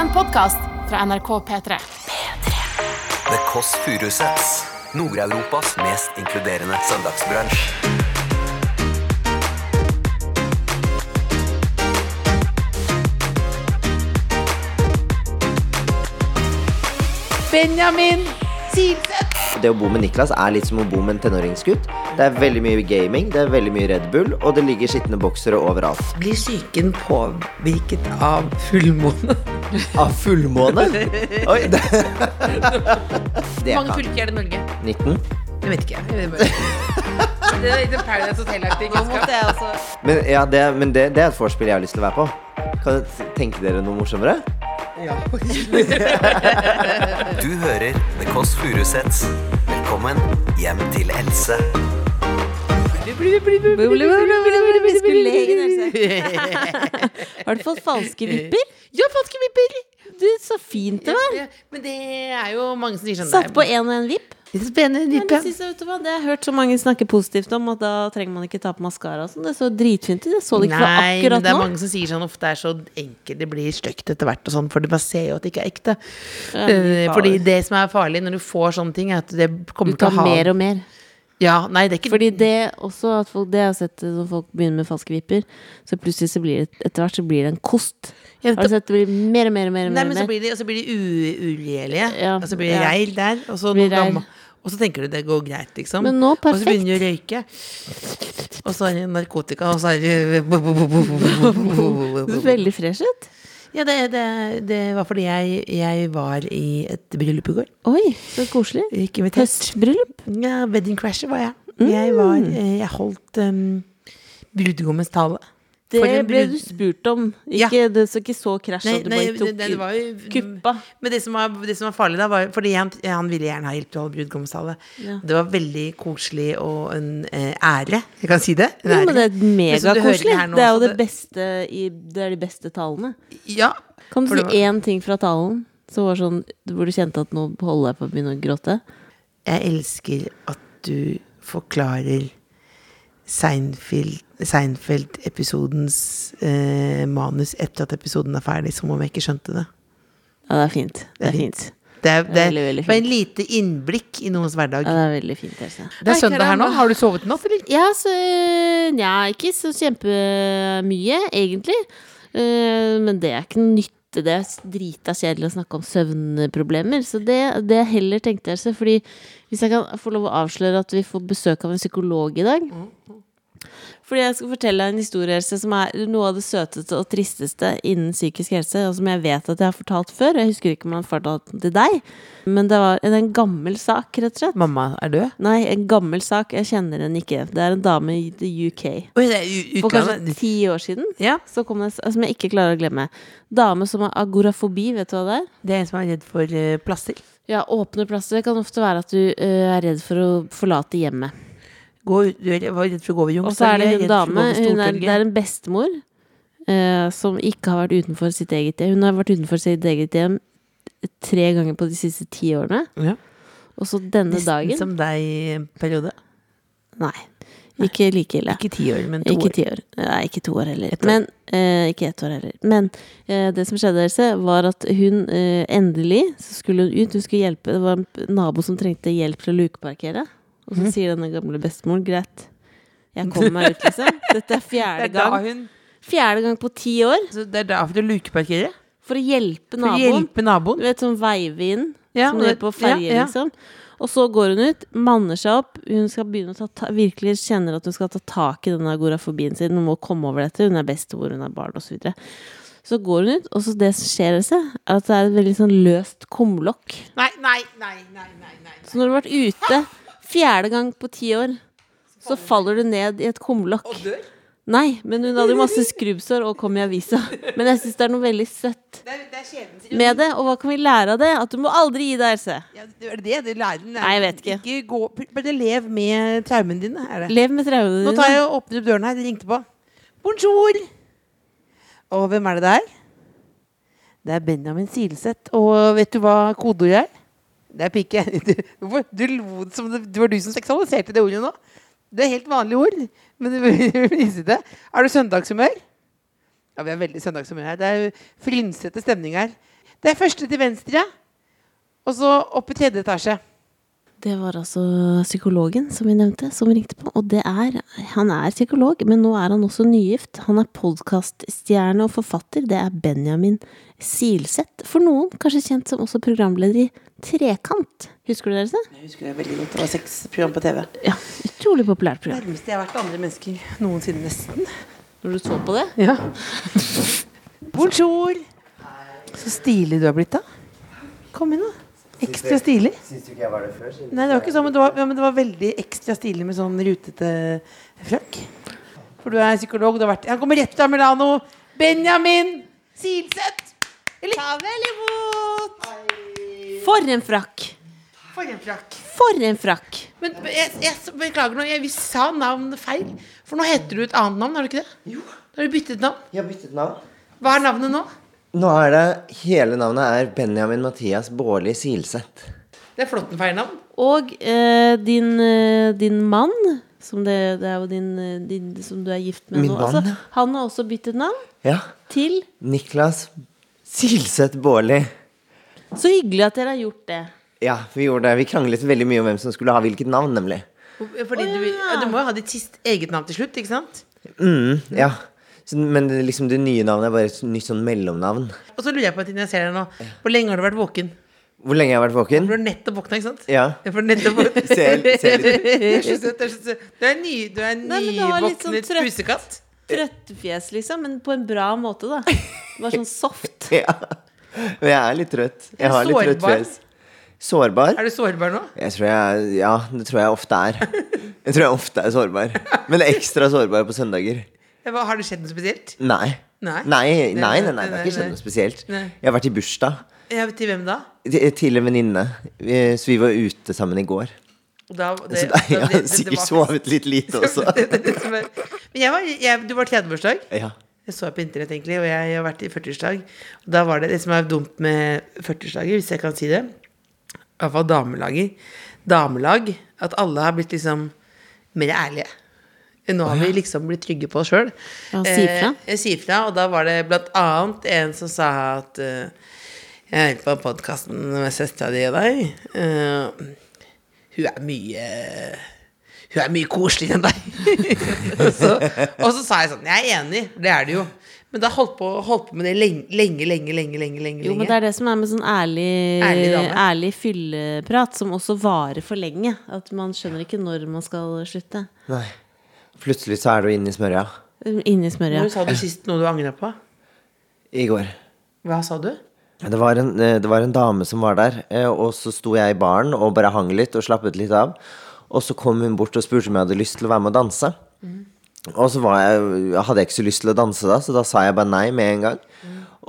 En podkast fra NRK P3. The Kåss Furuseths. Nord-Europas mest inkluderende søndagsbransj. Benjamin Silseth. Det å bo med Niklas er litt som å bo med en tenåringsgutt. Det er veldig mye gaming, det er veldig mye Red Bull, og det ligger skitne boksere overalt. Blir psyken påvirket av fullmåne? Av fullmåne? Oi, det, det Hvor mange fylker er det i Norge? 19? Det vet ikke jeg. jeg. vet ikke. Det er Paradise Hotel-aktig. Jeg Men, ja, det, men det, det er et vorspiel jeg har lyst til å være på. Kan tenke dere noe morsommere? Ja. Du hører The Kåss Furuseths. Velkommen hjem til Else. Vi skulle le inn, Else. Har du fått falske vipper? Ja, falske vipper! Du, så fint det var. Ja, Men det er jo mange som sier sånn Satt på én og én vipp. Er spennende vipp, ja. du det har jeg hørt så mange snakke positivt om, at da trenger man ikke ta på maskara. Sånn. Det så dritfint ut. Jeg så det ikke Nei, akkurat nå. Nei, det er mange som sier sånn ofte er så enkelt, det blir stygt etter hvert og sånn, for man ser jo at det ikke er ekte. Ja, Eh. Fordi det som er farlig når du får sånne ting, er at det Du kommer til tar å ha mer og mer. Ja, nei, det er ikke Fordi det også at folk, Det har sett når folk begynner med falske vipper, så plutselig så blir det etter hvert så blir det en kost. Ja, Har du sett det blir mer og mer og mer? Nei, mer, men mer. så blir de, og så blir de uregjerlige. Ja, og så blir det ja. reil der. Og så, gammel- og så tenker du det går greit, liksom. Men nå og så begynner de å røyke. Og så er det narkotika, og så er det veldig fresh ut. Ja, det, det, det var fordi jeg, jeg var i et bryllup i går. Oi, så koselig. Høstbryllup. Ja, wedding crasher var jeg. Jeg var eh, Jeg holdt um, brudgommens tale. Det ble du spurt om. Ja. Ikke, Det så ikke så krasj at du bare tok det, det var jo kuppa. Men det som var, det som var farlig da, var Fordi han, han ville gjerne ha hjelp til å holde brudgomstale. Ja. Det var veldig koselig og en eh, ære. Jeg kan si det. En ære. men det er megakoselig. Det er jo det beste i Det er de beste talene. Ja. Kan du si var- én ting fra talen som var sånn hvor du kjente at nå holder jeg på å begynne å gråte? Jeg elsker at du forklarer Seinfeld-episodens eh, manus etter at episoden er ferdig, som om jeg ikke skjønte det. Ja, det er fint. Det er fint. Det er, det er veldig, veldig bare fint. en lite innblikk i noens hverdag. Ja, det er veldig fint, altså. Det er søndag her nå. Har du sovet i natt, eller? Ja, så ja, ikke så kjempemye, egentlig. Eh, Men det er ikke noe nytte. Det drita kjedelig å snakke om søvnproblemer. Så det, det heller tenkte, Else, fordi hvis jeg kan få lov å avsløre at vi får besøk av en psykolog i dag Fordi jeg skal fortelle deg en historie Else, som er noe av det søteste og tristeste innen psykisk helse, og som jeg vet at jeg har fortalt før. Jeg husker ikke om jeg har fortalt den til deg, men det var en, en gammel sak, rett og slett. Mamma er død? Nei, en gammel sak. Jeg kjenner henne ikke. Det er en dame i the UK. Oi, det For kanskje ti år siden Ja, så kom det som jeg ikke klarer å glemme. Dame som har agorafobi, vet du hva det er? det er en som er redd for eh, plasser. Ja, åpne plasser. Kan ofte være at du eh, er redd for å forlate hjemmet. Gå, du er- redd for å gå over Og så er det Youngstorget, en dame, hun er, det er en bestemor uh, som ikke har vært utenfor sitt eget hjem. Hun har vært utenfor sitt eget hjem tre ganger på de siste ti årene. Ja. Og så denne Nesten dagen som deg-periode? Nei, ikke like ille. Ikke ti år, men to Ikke år. ti år. Nei, ikke to år heller. År. Men, eh, ikke ett år heller. Men eh, det som skjedde, Else, var at hun eh, endelig så skulle hun ut. Hun skulle hjelpe. Det var en nabo som trengte hjelp til å lukeparkere. Og Mhm. så sier denne gamle bestemoren greit, jeg kommer meg ut, liksom. Dette er Det fjerde er gang. hun Fjerde gang på ti år. så Det er derfor for å? For å hjelpe For å naboen. hjelpe naboen? Du vet, sånn veive inn. Ja, som du gjør på ferje, ja, ja. liksom. Og så går hun ut, manner seg opp. Hun skal begynne å ta, ta, virkelig kjenner at hun skal ta tak i denne agorafobien sin. Hun må komme over dette. Hun er bestemor, hun er barn, osv. Så, videre. så går hun ut, og så det som skjer, er at det er et veldig sånn løst kumlokk. Nei, nei, nei, nei, nei, nei. Så når du har vært ute fjerde gang på ti år, så faller du ned i et kumlokk. Og dør? Nei, men hun hadde jo masse skrubbsår og kom i avisa. Men jeg syns det er noe veldig søtt Det er, det er med det. Og hva kan vi lære av det? At du må aldri gi deg, Else. Ja, det er det det lærer. Nei, jeg vet ikke. Ikke gå, bare lev med traumene dine. Er det. Lev med traumene dine. Nå tar jeg og åpner opp døren her. De ringte på. Bonjour! Og hvem er det der? Det er Benjamin Silseth. Og vet du hva kodeordet er? Det er pikke. Du, du lo som det, det var du som seksualiserte det ordet nå. Det er helt vanlige ord, men du viser det. Er du søndagshumør? Ja, vi har veldig søndagshumør her. Det er frynsete stemning her. Det er første til venstre, og så opp i tredje etasje. Det var altså psykologen som vi nevnte, som ringte på. Og det er Han er psykolog, men nå er han også nygift. Han er podkaststjerne og forfatter. Det er Benjamin Silseth. For noen kanskje kjent som også programleder i Trekant. Husker du det? Else? Jeg husker det veldig godt. Det var seks program på TV. Ja, utrolig populært program. Nærmeste jeg har vært andre mennesker noensinne, nesten. Når du så på det? Ja. Bonjour. Så stilig du har blitt, da. Kom inn, da. Ekstra stilig. Syns du ikke jeg var det før? Nei, det var ikke sånn, men det var, ja, men det var veldig ekstra stilig med sånn rutete frakk. For du er psykolog. Du har vært, han kommer rett fra Milano. Benjamin Silseth! Eller Ta vel imot! For en frakk! For en frakk. For en frakk! Men jeg, jeg beklager nå, jeg, vi sa navnet feil. For nå heter du et annet navn, har du ikke det? Jo. Da har du byttet navn. Jeg har byttet navn. Hva er navnet nå? Nå er det Hele navnet er Benjamin Mathias Bårli Silseth. Det er Flåttenfeil-navn. Og eh, din, eh, din mann, som det, det er jo din, eh, din som du er gift med Min nå, mann, altså, han har også byttet navn Ja. til Niklas Silseth Baarli. Så hyggelig at dere har gjort det. Ja, vi gjorde det. Vi kranglet veldig mye om hvem som skulle ha hvilket navn, nemlig. Fordi du, ja, du må jo ha ditt siste eget navn til slutt, ikke sant? Mm, ja. Så, men det, liksom det nye navnet er bare et nytt sånn mellomnavn. Og så lurer jeg på en ting jeg ser deg nå. Hvor lenge har du vært våken? Hvor lenge har jeg vært våken? Du har nettopp våkna, ikke sant? Ja. Jeg får nettopp Ser- ser litt- Det er så søtt. det er så søtt. Du er, ny, du er har litt sånn nyvåknet trøtt- pusekatt. Trøttefjes, liksom, men på en bra måte, da. Bare sånn soft. Ja. Men jeg er litt trøtt. Jeg har litt trøtt fjes. Sårbar? Er du sårbar nå? Jeg tror jeg, ja, det tror jeg ofte er. Jeg tror jeg ofte er sårbar. Men ekstra sårbar på søndager. Hva, har det skjedd noe spesielt? Nei. Nei. Nei, nei, nei, nei, det har ikke skjedd noe spesielt. Nei. Jeg har vært i bursdag Ja, til hvem da? til en venninne. Så vi var ute sammen i går. Da, det, Så jeg har sikkert var- sovet litt lite også. Men jeg var, jeg, du var tredje bursdag? Ja. Jeg så på internett, egentlig, og jeg har vært i 40-årsdag. Og da var det det som er dumt med 40-årsdager, hvis jeg kan si det, iallfall damelager, damelag, at alle har blitt liksom mer ærlige. Nå har vi liksom blitt trygge på oss sjøl. Ja, si ifra. Eh, si og da var det blant annet en som sa at uh, Jeg hører på podkasten med søstera di og deg. Uh, hun er mye Hun er mye koseligere enn deg. og, så, og så sa jeg sånn Jeg er enig, det er det jo. Men da holdt på, holdt på med det lenge, lenge, lenge, lenge. lenge, lenge, Jo, men det er det som er med sånn ærlig, Ærlig ærlig fylleprat, som også varer for lenge. At man skjønner ikke når man skal slutte. Nei. Plutselig så er du inne i smørja. Inni smørja. Når sa du sist noe du angra på? I går. Hva sa du? Det var, en, eh, det var en dame som var der, eh, og så sto jeg i baren og bare hang litt og slappet litt av. Og så kom hun bort og spurte om jeg hadde lyst til å være med og danse. Og så var jeg, hadde jeg ikke så lyst til å danse da, så da sa jeg bare nei med en gang.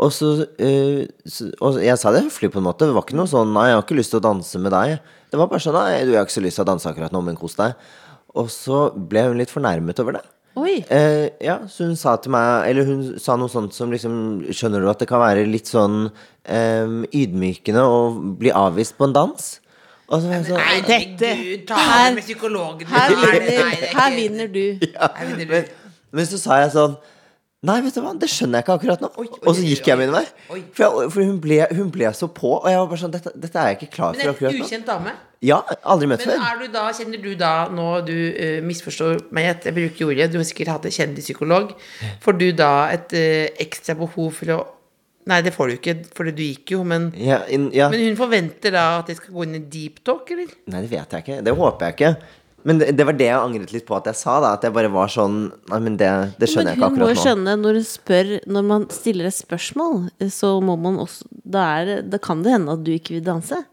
Og så, eh, så Og jeg sa det høflig på en måte. Det var ikke noe sånn 'nei, jeg har ikke lyst til å danse med deg'. Det var bare sånn 'nei, du jeg har ikke så lyst til å danse akkurat nå, men kos deg'. Og så ble hun litt fornærmet over det. Eh, ja, så hun sa til meg Eller hun sa noe sånt som liksom Skjønner du at det kan være litt sånn eh, ydmykende å bli avvist på en dans? Og så var jeg sånn Nei, dette- Gud, ta her- med psykologen. Her her, vinner, er her vinner du. Ja, vinner du. men, men så sa jeg sånn Nei, vet du hva, det skjønner jeg ikke akkurat nå. Oi, oi, og så gikk jeg min vei. For, jeg, for hun, ble, hun ble så på, og jeg var bare sånn Dette, dette er jeg ikke klar for akkurat nå. ukjent dame? Ja, aldri møtt Men før. er du da, kjenner du da, nå du uh, misforstår meg at jeg bruker ordet, du har sikkert hatt en kjendispsykolog, får du da et uh, ekstra behov for å Nei, det får du ikke, for du gikk jo, men Ja, in, ja. Men hun forventer da at jeg skal gå inn i deep talk, eller? Nei, det vet jeg ikke. Det håper jeg ikke. Men det, det var det jeg angret litt på at jeg sa, da. At jeg bare var sånn Nei, men det, det skjønner Men jeg ikke hun må jo akkurat nå. skjønne når hun spør Når man stiller et spørsmål, så må man også Da, er, da kan det hende at du ikke vil danse.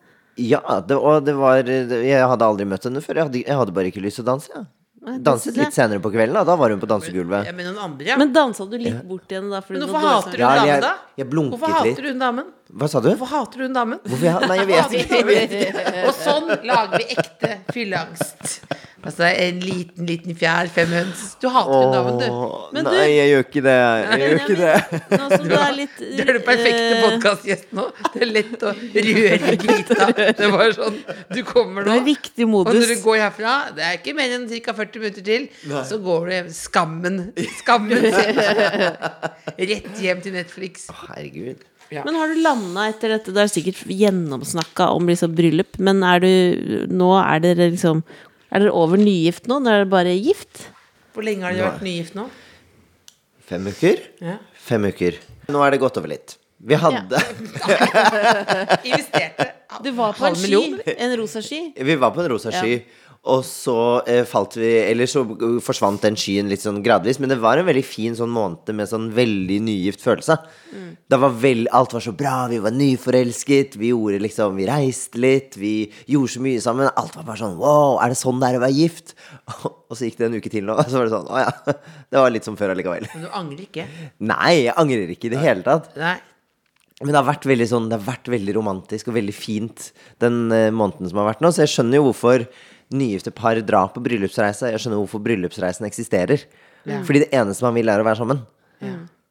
Ja, det, og det var Jeg hadde aldri møtt henne før. Jeg hadde, jeg hadde bare ikke lyst til å danse. Ja. Danset litt senere på kvelden. Da, da var hun på dansegulvet. Ja, men andre, ja. Men dansa du litt bort igjen da? fordi Men hvorfor hater Ja, hun damen, da? jeg blunket Hvorfor hater du hun damen? Hva sa du? Hvorfor hater du hun damen? Hvorfor jeg, nei, jeg vet ikke. Jeg vet. Og sånn lager vi ekte fylleangst. Altså en liten, liten fjær, fem høns. Du hater hun damen, du. Men nei, du- nei, jeg gjør ikke det. Jeg gjør ikke det. Nå som du er litt Du er den perfekte podkastgjesten nå. Det er lett å røre i gryta. Det var sånn Du kommer nå. Det er viktig modus. Og når du går herfra, det er ikke mer enn ca. 40 minutter til, så går du hjem. Skammen. Skammen. Rett hjem til Netflix. Herregud. Ja. Men har du landa etter dette? Det er sikkert gjennomsnakka om liksom bryllup, men er du Nå er dere liksom Er dere over nygift nå? Nå er dere bare gift? Hvor lenge har dere vært nygift nå? Fem uker? Ja. Fem uker. Nå er det gått over litt. Vi hadde Investerte Du var på en ski. En rosa sky. Vi var på en rosa sky. Og så eh, falt vi Eller så forsvant den skyen litt sånn gradvis. Men det var en veldig fin sånn måned med sånn veldig nygift følelse. Det var vel, alt var så bra, vi var nyforelsket, vi gjorde liksom Vi reiste litt, vi gjorde så mye sammen. Alt var bare sånn Wow, er det sånn det er å være gift? Og så gikk det en uke til nå, og så var det sånn Å ja. Det var litt som før allikevel. Men du angrer ikke? Nei, jeg angrer ikke i det hele tatt. Nei. Men det har vært veldig sånn Det har vært veldig romantisk og veldig fint den eh, måneden som har vært nå. Så jeg skjønner jo hvorfor nygifte par drar på bryllupsreise. Jeg skjønner hvorfor bryllupsreisen eksisterer. Fordi det eneste man vil, er å være sammen.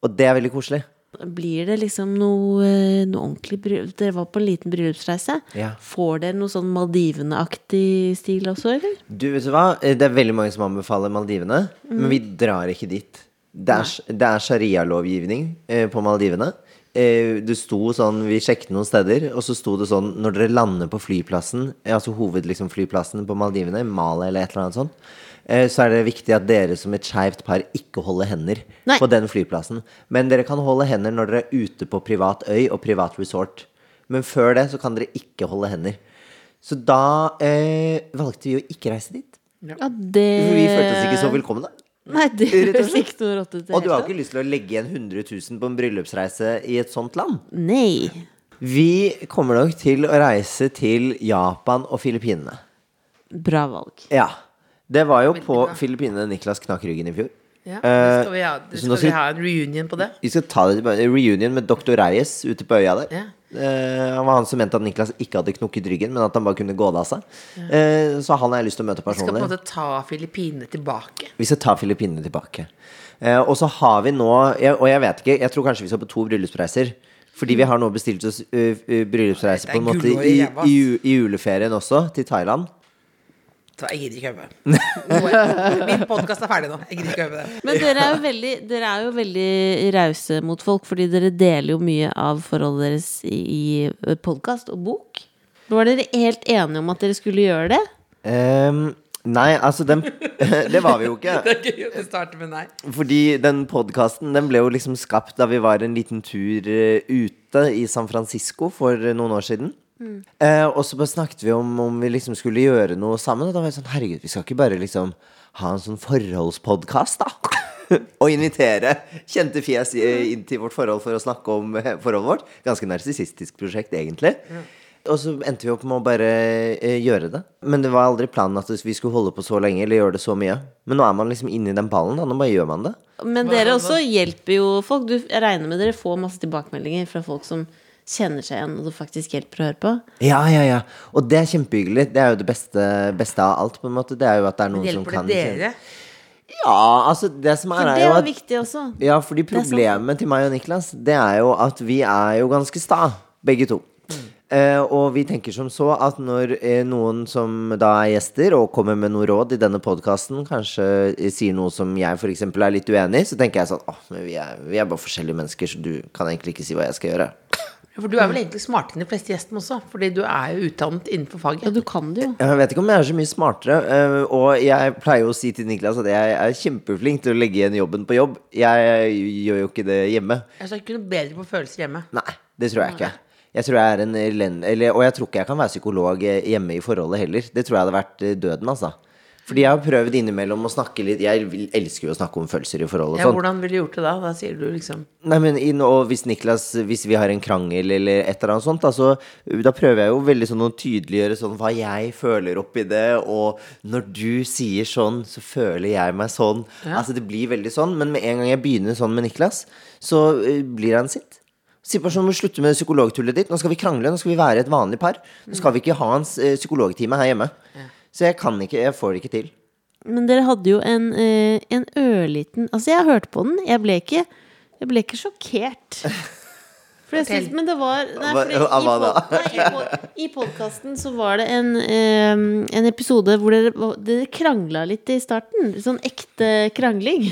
Og det er veldig koselig. Blir det liksom noe, eh, noe ordentlig bryllup? Dere var på en liten bryllupsreise. Ja. Får dere noe sånn Maldivene-aktig stil også, eller? Du, vet du hva? Eh, Det er veldig mange som anbefaler Maldivene, men vi drar ikke dit. Det er, det er sharialovgivning eh, på Maldivene. Eh, det sto sånn, Vi sjekket noen steder, og så sto det sånn Når dere lander på flyplassen, eh, altså hovedflyplassen på Maldivene, Mali eller et eller annet sånt, eh, så er det viktig at dere som et skeivt par ikke holder hender Nei. på den flyplassen. Men dere kan holde hender når dere er ute på privat øy og privat resort. Men før det så kan dere ikke holde hender. Så da eh, valgte vi å ikke reise dit. Ja, det Vi følte oss ikke så velkomne. Nei, det Rett og høres slett. ikke noe rått ut. Og du har ikke lyst til å legge igjen 100 000 på en bryllupsreise i et sånt land? Nei. Vi kommer nok til å reise til Japan og Filippinene. Bra valg. Ja. Det var jo på. Filippinene Niklas knakk ryggen i fjor. Ja, det skal vi, ha, det skal vi ha en reunion på det? Vi skal ta det. Reunion med doktor Reyes ute på øya der. Ja. Eh, han var han som mente at Niklas ikke hadde knukket ryggen, men at han bare kunne gå det av seg. Ja. så han har jeg lyst til å møte Vi skal på en måte ta Filippinene tilbake. Vi skal ta Filippinene tilbake. Eh, og så har vi nå Og jeg vet ikke, jeg tror kanskje vi skal på to bryllupsreiser. Fordi vi har nå bestilt oss bryllupsreise på en måte i, i i, i juleferien også, til Thailand. Så jeg gidder ikke øve. det Min podkast er ferdig nå. Jeg gidder ikke øve det. Men dere er jo veldig, dere er jo veldig rause mot folk, fordi dere deler jo mye av forholdet deres i, i podkast og bok. Var dere helt enige om at dere skulle gjøre det? Um, nei, altså den Det var vi jo ikke. Det er gøy å det med nei. Fordi den podkasten den ble jo liksom skapt da vi var en liten tur eh, ute i San Francisco for eh, noen år siden. Eh, og så bare snakket vi om om vi liksom skulle gjøre noe sammen. Og da var jeg sånn Herregud, vi skal ikke bare liksom ha en sånn forholdspodkast, da? og invitere kjente fjes inn til vårt forhold for å snakke om eh, forholdet vårt. Ganske narsissistisk prosjekt, egentlig. Og så endte vi opp med å bare eh, gjøre det. Men det var aldri planen at vi skulle holde på så lenge eller gjøre det så mye. Men nå er man liksom inne i den ballen, da. Nå bare gjør man det. Men dere også hjelper jo folk. Du, jeg regner med dere får masse tilbakemeldinger fra folk som kjenner seg igjen, og det faktisk hjelper å høre på. Ja, ja, ja. Og det er kjempehyggelig. Det er jo det beste, beste av alt, på en måte. Det er jo at det er noen som Hjelper kan det dere? Ja, altså, det som er, For er det jo er at viktig også. Ja, fordi problemet til meg og Niklas, det er jo at vi er jo ganske sta, begge to. Eh, og vi tenker som så at når eh, noen som da er gjester og kommer med noe råd i denne podkasten, kanskje eh, sier noe som jeg f.eks. er litt uenig i, så tenker jeg sånn Åh, men vi er, vi er bare forskjellige mennesker, så du kan egentlig ikke si hva jeg skal gjøre. Ja, For du er vel egentlig smartere enn de fleste gjestene også, fordi du er jo utdannet innenfor faget. Ja, du kan det jo. Jeg vet ikke om jeg er så mye smartere. eh, og jeg pleier jo å si til Niklas at jeg er kjempeflink til å legge igjen jobben på jobb. Jeg gjør jo ikke det hjemme. Jeg er ikke noe bedre på følelser hjemme. Nei, det tror jeg ikke. Jeg tror jeg er en. Eller, og jeg tror ikke jeg kan være psykolog eh, hjemme i forholdet heller. Det tror jeg hadde vært eh, døden, altså. Fordi jeg har prøvd innimellom å snakke litt. Jeg elsker jo å snakke om følelser i forhold og Ja, sånn. hvordan ville du gjort det da? Hva sier du liksom? Nei, men og hvis Niklas Hvis vi har en krangel eller et eller annet sånt da, så, da prøver jeg jo veldig sånn å tydeliggjøre sånn hva jeg føler oppi det Og når du sier sånn, så føler jeg meg sånn. Ja. Altså det blir veldig sånn Men med en gang jeg begynner sånn med Niklas Så eh, blir han sint. Si bare sånn, må slutte med psykologtullet ditt. Nå skal vi krangle, nå skal vi være et vanlig par. Nå skal vi ikke ha en eh, psykologtime her hjemme Så jeg kan ikke, jeg får det ikke til Men dere hadde jo en, eh, en ørliten Altså, jeg hørte på den. Jeg ble ikke, jeg ble ikke sjokkert. For jeg synes, men det var nei, fordi hva- i, da? i, pod, I podkasten så var det en, eh, en episode hvor dere, dere krangla litt i starten. Sånn ekte krangling.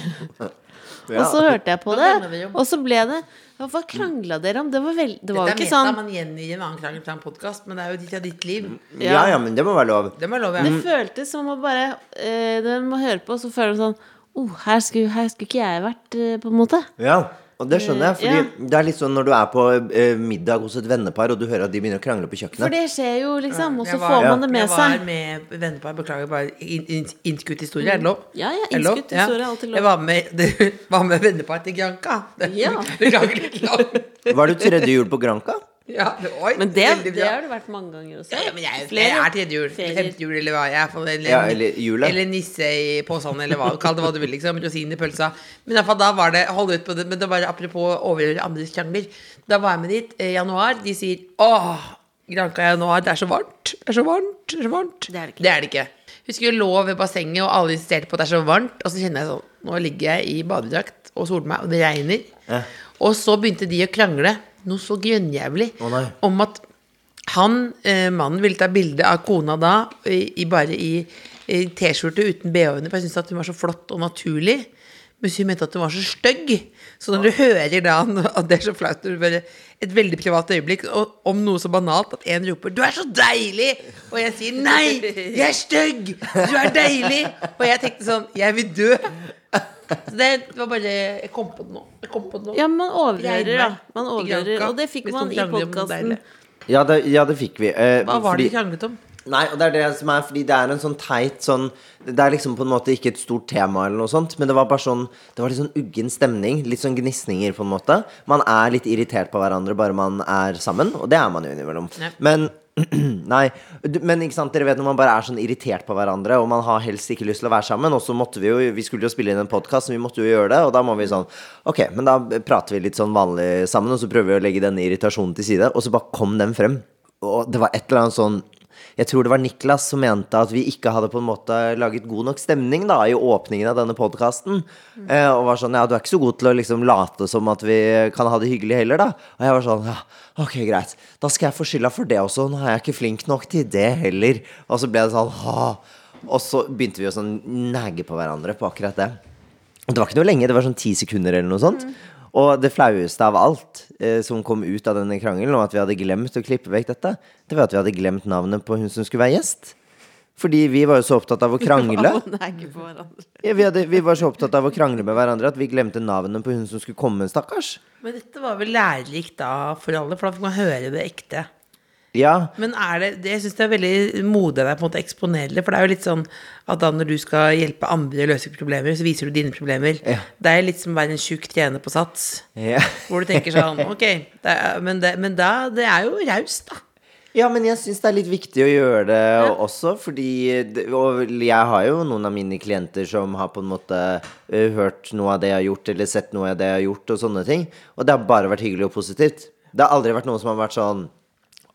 Og så hørte jeg på det, og så ble det Hva krangla dere om? Det var, vel, det var jo Dette er ikke meta, sånn man gjengir en annen krangel fra en podkast, men det er jo ditt, ja, ditt liv. Ja, ja, men det må være lov. Det må lov, ja. Det føltes som å bare eh, Når man hører på, så føler man sånn oh, her, skulle, her skulle ikke jeg vært, eh, på en måte. Ja, og det skjønner jeg. Fordi Ja. det er litt sånn når du er på eh, middag hos et vennepar, og du hører at de begynner å krangle på For kjøkkenet. det skjer jo, liksom. Og så får man det med seg. Jeg var med vennepar, beklager bare in- in- innskutt historie, er det lov? Ja, ja, det innskutt historie er alltid lov. Jeg var med, det, var med vennepar til Granca. Det- Ja. Beklager litt langt. Var du tredje jul på Granca? Ja, det, oi, Men det, det har det vært mange ganger også. Ja, ja, men jeg, jeg er tredje jul, femte jul, eller hva jeg er. for- Eller, Ja, eller. Eller nisse i posen, eller hva. Kall det hva du vil, liksom. Rosin i pølsa. Men iallfall da var det Hold ut på det, men det var apropos å overhøre andres krangler. Da var jeg med dit i januar. De sier åh, Granca i januar, det er så varmt. Det er så varmt. Det er så varmt. Det er det ikke. Det er det ikke. Husker jeg lå ved bassenget, og alle insisterte på at det er så varmt. Og så kjenner jeg sånn Nå ligger jeg i badedrakt og soler meg, og det regner. Og så begynte de å krangle noe så grønnjævlig oh, om at han, eh, mannen, ville ta bilde av kona da i, i bare i, i T-skjorte uten bh-under, for jeg syntes at hun var så flott og naturlig. Mens hun mente at hun var så stygg. Så når du hører da at det er så flaut Et veldig privat øyeblikk og, om noe så banalt at en roper 'Du er så deilig!' Og jeg sier 'Nei, jeg er stygg! Du er deilig!' Og jeg tenkte sånn 'Jeg vil dø'. Så det var bare Jeg kom på det nå. Jeg kom på det nå. Ja, man overhører, da. Man overhører, og det fikk man i podkasten. Ja, det, ja, det fikk vi. eh, Hva var det de kranglet om? Nei, og det er det som er fordi det er en sånn teit sånn Det er liksom på en måte ikke et stort tema eller noe sånt, men det var bare sånn Det var litt sånn uggen stemning. Litt sånn gnisninger, på en måte. Man er litt irritert på hverandre bare man er sammen, og det er man jo innimellom. Ja. Men Nei, men ikke sant, dere vet når man bare er sånn irritert på hverandre, og man har helst ikke lyst til å være sammen, og så måtte vi jo Vi skulle jo spille inn en podkast, vi måtte jo gjøre det, og da må vi sånn Ok, men da prater vi litt sånn vanlig sammen, og så prøver vi å legge denne irritasjonen til side, og så bare kom den frem. Og det var et eller annet sånn jeg tror det var Niklas som mente at vi ikke hadde på en måte laget god nok stemning da i åpningen av denne podkasten. Eh, og var sånn Ja, du er ikke så god til å liksom late som at vi kan ha det hyggelig heller, da. Og jeg var sånn Ja, ok, greit. Da skal jeg få skylda for det også. Nå er jeg ikke flink nok til det heller. Og så ble det sånn ha. Og så begynte vi å sånn negge på hverandre på akkurat det. Og det var ikke noe lenge, det var sånn ti sekunder eller noe sånt. Og det flaueste av alt eh, som kom ut av denne krangelen, og at vi hadde glemt å klippe vekk dette, det var at vi hadde glemt navnet på hun som skulle være gjest. Fordi vi var jo så opptatt av å krangle. Ja, vi, hadde, vi var så opptatt av å krangle med hverandre at vi glemte navnet på hun som skulle komme, stakkars. Men dette var vel lærerikt da for alle, for da fikk man høre det ekte. Ja, Men er det, det jeg syns det er veldig modig av deg på en måte å eksponere det. For det er jo litt sånn at da når du skal hjelpe andre å løse problemer, så viser du dine problemer. Ja. Det er litt som å være en tjukk trener på sats. ja. Hvor du tenker sånn Ok, det er, men, det, men da Det er jo raust, da. Ja, men jeg syns det er litt viktig å gjøre det også, fordi Og jeg har jo noen av mine klienter som har på en måte hørt noe av det jeg har gjort, eller sett noe av det jeg har gjort, og sånne ting. Og det har bare vært hyggelig og positivt. Det har aldri vært noen som har vært sånn